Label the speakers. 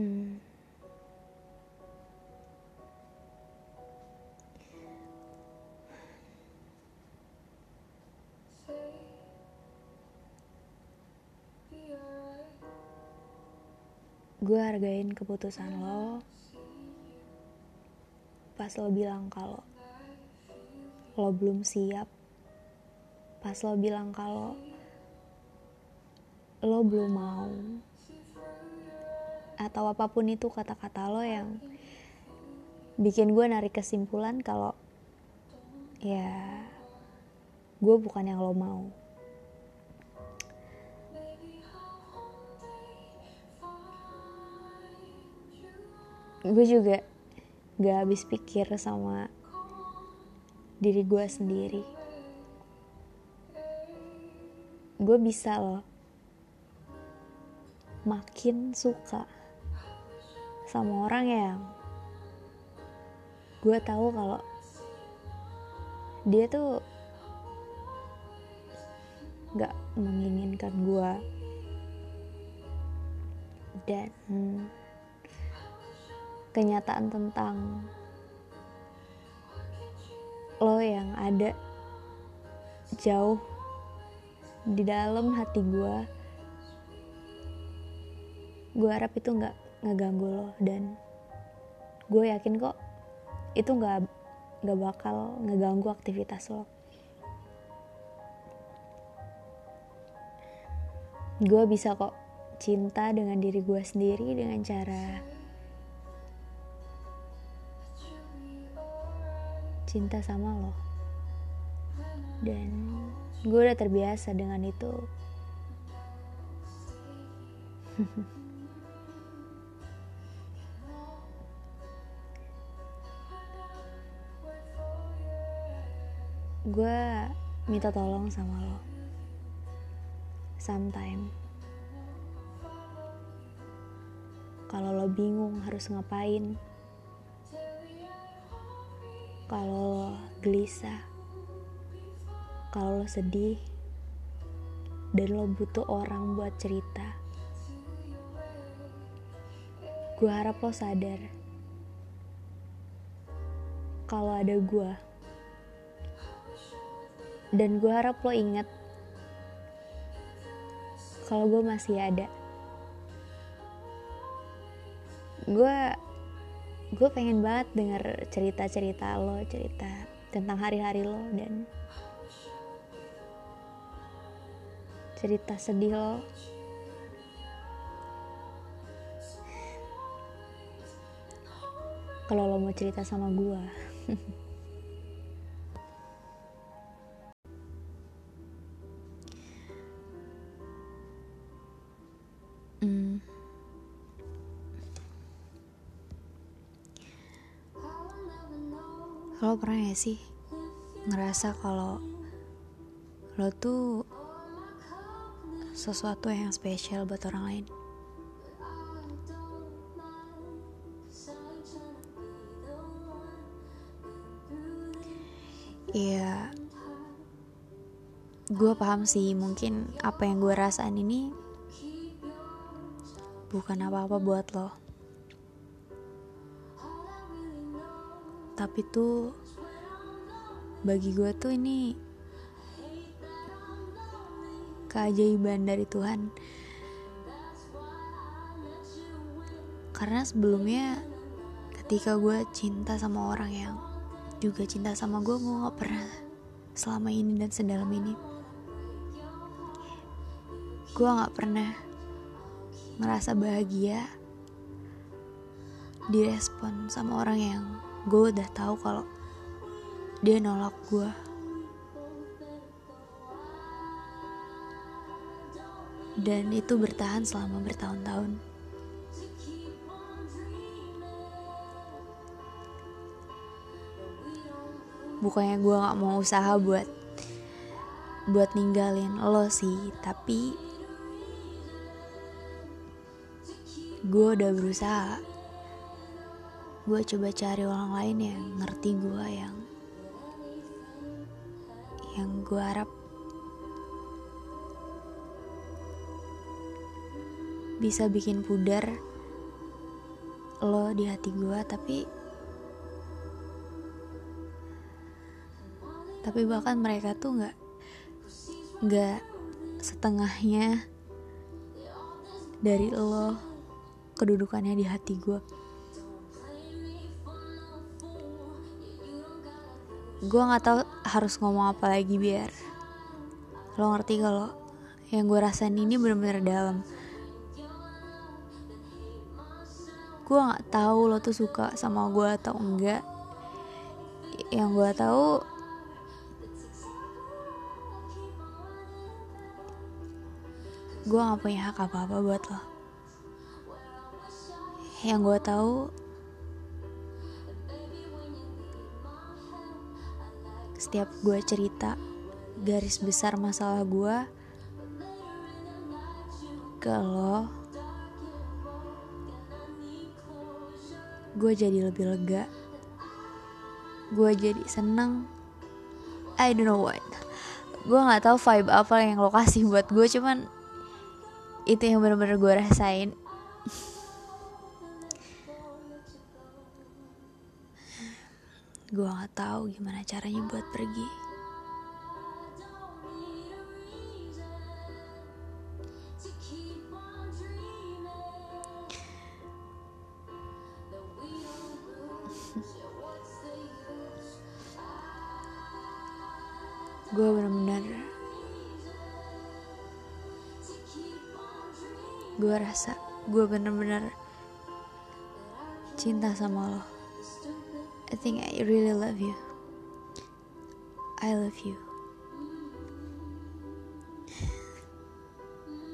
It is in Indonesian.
Speaker 1: Hmm. Gue hargain keputusan lo pas lo bilang kalau lo belum siap pas lo bilang kalau lo belum mau atau apa pun itu kata-kata lo yang bikin gue narik kesimpulan kalau ya gue bukan yang lo mau. Gue juga gak habis pikir sama diri gue sendiri. Gue bisa loh makin suka sama orang yang gue tahu kalau dia tuh gak menginginkan gue dan kenyataan tentang lo yang ada jauh di dalam hati gue gue harap itu nggak ngeganggu lo. Dan gue yakin kok itu nggak nggak bakal ngeganggu aktivitas lo. Gue bisa kok cinta dengan diri gue sendiri dengan cara cinta sama lo. Dan gue udah terbiasa dengan itu gue minta tolong sama lo. Sometime. Kalau lo bingung harus ngapain. Kalau lo gelisah, kalau lo sedih, dan lo butuh orang buat cerita. Gue harap lo sadar. Kalau ada gue. Dan gue harap lo ingat kalau gue masih ada. Gue gue pengen banget denger cerita-cerita lo cerita tentang hari-hari lo dan cerita sedih lo kalau lo mau cerita sama gue Lo pernah ya sih ngerasa kalau lo tuh sesuatu yang spesial buat orang lain? Iya, gue paham sih mungkin apa yang gue rasain ini bukan apa-apa buat lo. Tapi tuh bagi gue tuh ini keajaiban dari Tuhan. Karena sebelumnya ketika gue cinta sama orang yang juga cinta sama gue gue gak pernah selama ini dan sedalam ini. Gue gak pernah ngerasa bahagia direspon sama orang yang gue udah tahu kalau dia nolak gue dan itu bertahan selama bertahun-tahun. Bukannya gue nggak mau usaha buat buat ninggalin lo sih tapi gue udah berusaha gue coba cari orang lain yang ngerti gue yang yang gue harap bisa bikin pudar lo di hati gue tapi tapi bahkan mereka tuh nggak nggak setengahnya dari lo kedudukannya di hati gue gue nggak tahu harus ngomong apa lagi biar. Lo ngerti kalau yang gue rasain ini bener-bener dalam. Gue nggak tahu lo tuh suka sama gue atau enggak. Yang gue tahu gue gak punya hak apa-apa buat lo. Yang gue tahu setiap gue cerita garis besar masalah gue ke lo gue jadi lebih lega. Gue jadi seneng. I don't know what. Gue nggak tahu vibe apa yang lo kasih buat gue cuman itu yang bener-bener gue rasain gue nggak tahu gimana caranya buat pergi. Gue bener-bener gue rasa gue bener-bener cinta sama lo I think I really love you. I love you